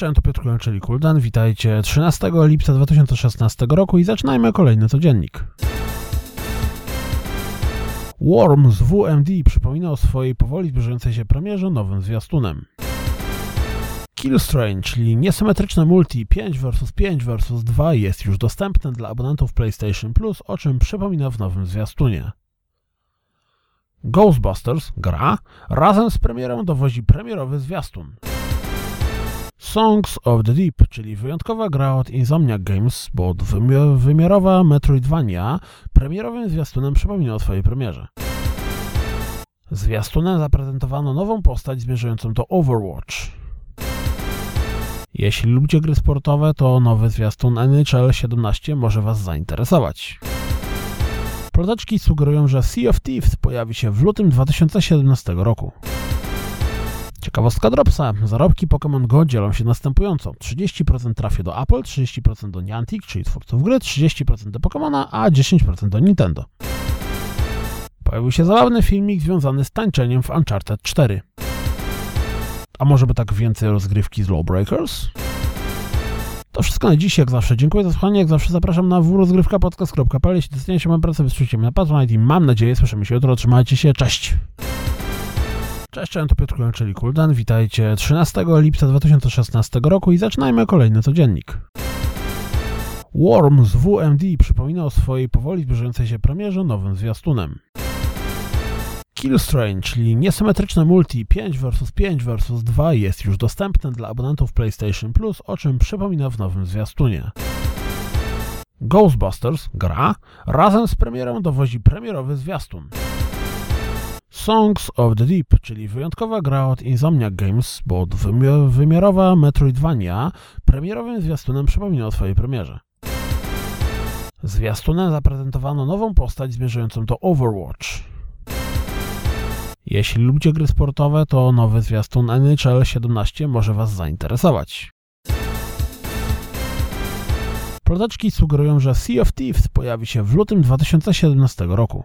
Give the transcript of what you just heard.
cześć, to Piotr czyli Kuldan. Witajcie 13 lipca 2016 roku i zaczynajmy kolejny codziennik. Worm z WMD przypomina o swojej powoli zbliżającej się premierze nowym zwiastunem. Killstrange, czyli niesymetryczne multi 5 vs 5 vs 2 jest już dostępne dla abonentów PlayStation Plus, o czym przypomina w nowym zwiastunie. Ghostbusters, gra, razem z premierą dowozi premierowy zwiastun. Songs of the Deep, czyli wyjątkowa gra od Insomniac Games, bo wymiarowa Metroidvania, premierowym zwiastunem przypomina o swojej premierze. Zwiastunem zaprezentowano nową postać zmierzającą do Overwatch. Jeśli lubicie gry sportowe, to nowy zwiastun NHL 17 może Was zainteresować. Ploteczki sugerują, że Sea of Thieves pojawi się w lutym 2017 roku. Ciekawostka Dropsa. Zarobki Pokémon Go dzielą się następująco. 30% trafia do Apple, 30% do Niantic, czyli twórców gry, 30% do Pokémona, a 10% do Nintendo. Pojawił się zabawny filmik związany z tańczeniem w Uncharted 4. A może by tak więcej rozgrywki z Lawbreakers? To wszystko na dziś, jak zawsze. Dziękuję za słuchanie, jak zawsze zapraszam na wrozgrywkapodcast.pl Jeśli doceniacie moją pracę, wysłuchajcie mnie na Patronite i mam nadzieję, słyszymy się jutro. Trzymajcie się, cześć! Cześć, to Piotr czyli Kuldan. Witajcie 13 lipca 2016 roku i zaczynajmy kolejny codziennik. Worm z WMD przypomina o swojej powoli zbliżającej się premierze nowym zwiastunem. Killstrange, czyli niesymetryczne multi 5 vs 5 vs 2 jest już dostępne dla abonentów PlayStation Plus, o czym przypomina w nowym zwiastunie. Ghostbusters, gra, razem z premierą dowozi premierowy zwiastun. Songs of the Deep, czyli wyjątkowa gra od Insomniac Games, bo wymiarowa Metroidvania, premierowym zwiastunem przypomina o swojej premierze. Zwiastunem zaprezentowano nową postać zmierzającą do Overwatch. Jeśli lubicie gry sportowe, to nowy zwiastun NHL 17 może Was zainteresować. Ploteczki sugerują, że Sea of Thieves pojawi się w lutym 2017 roku.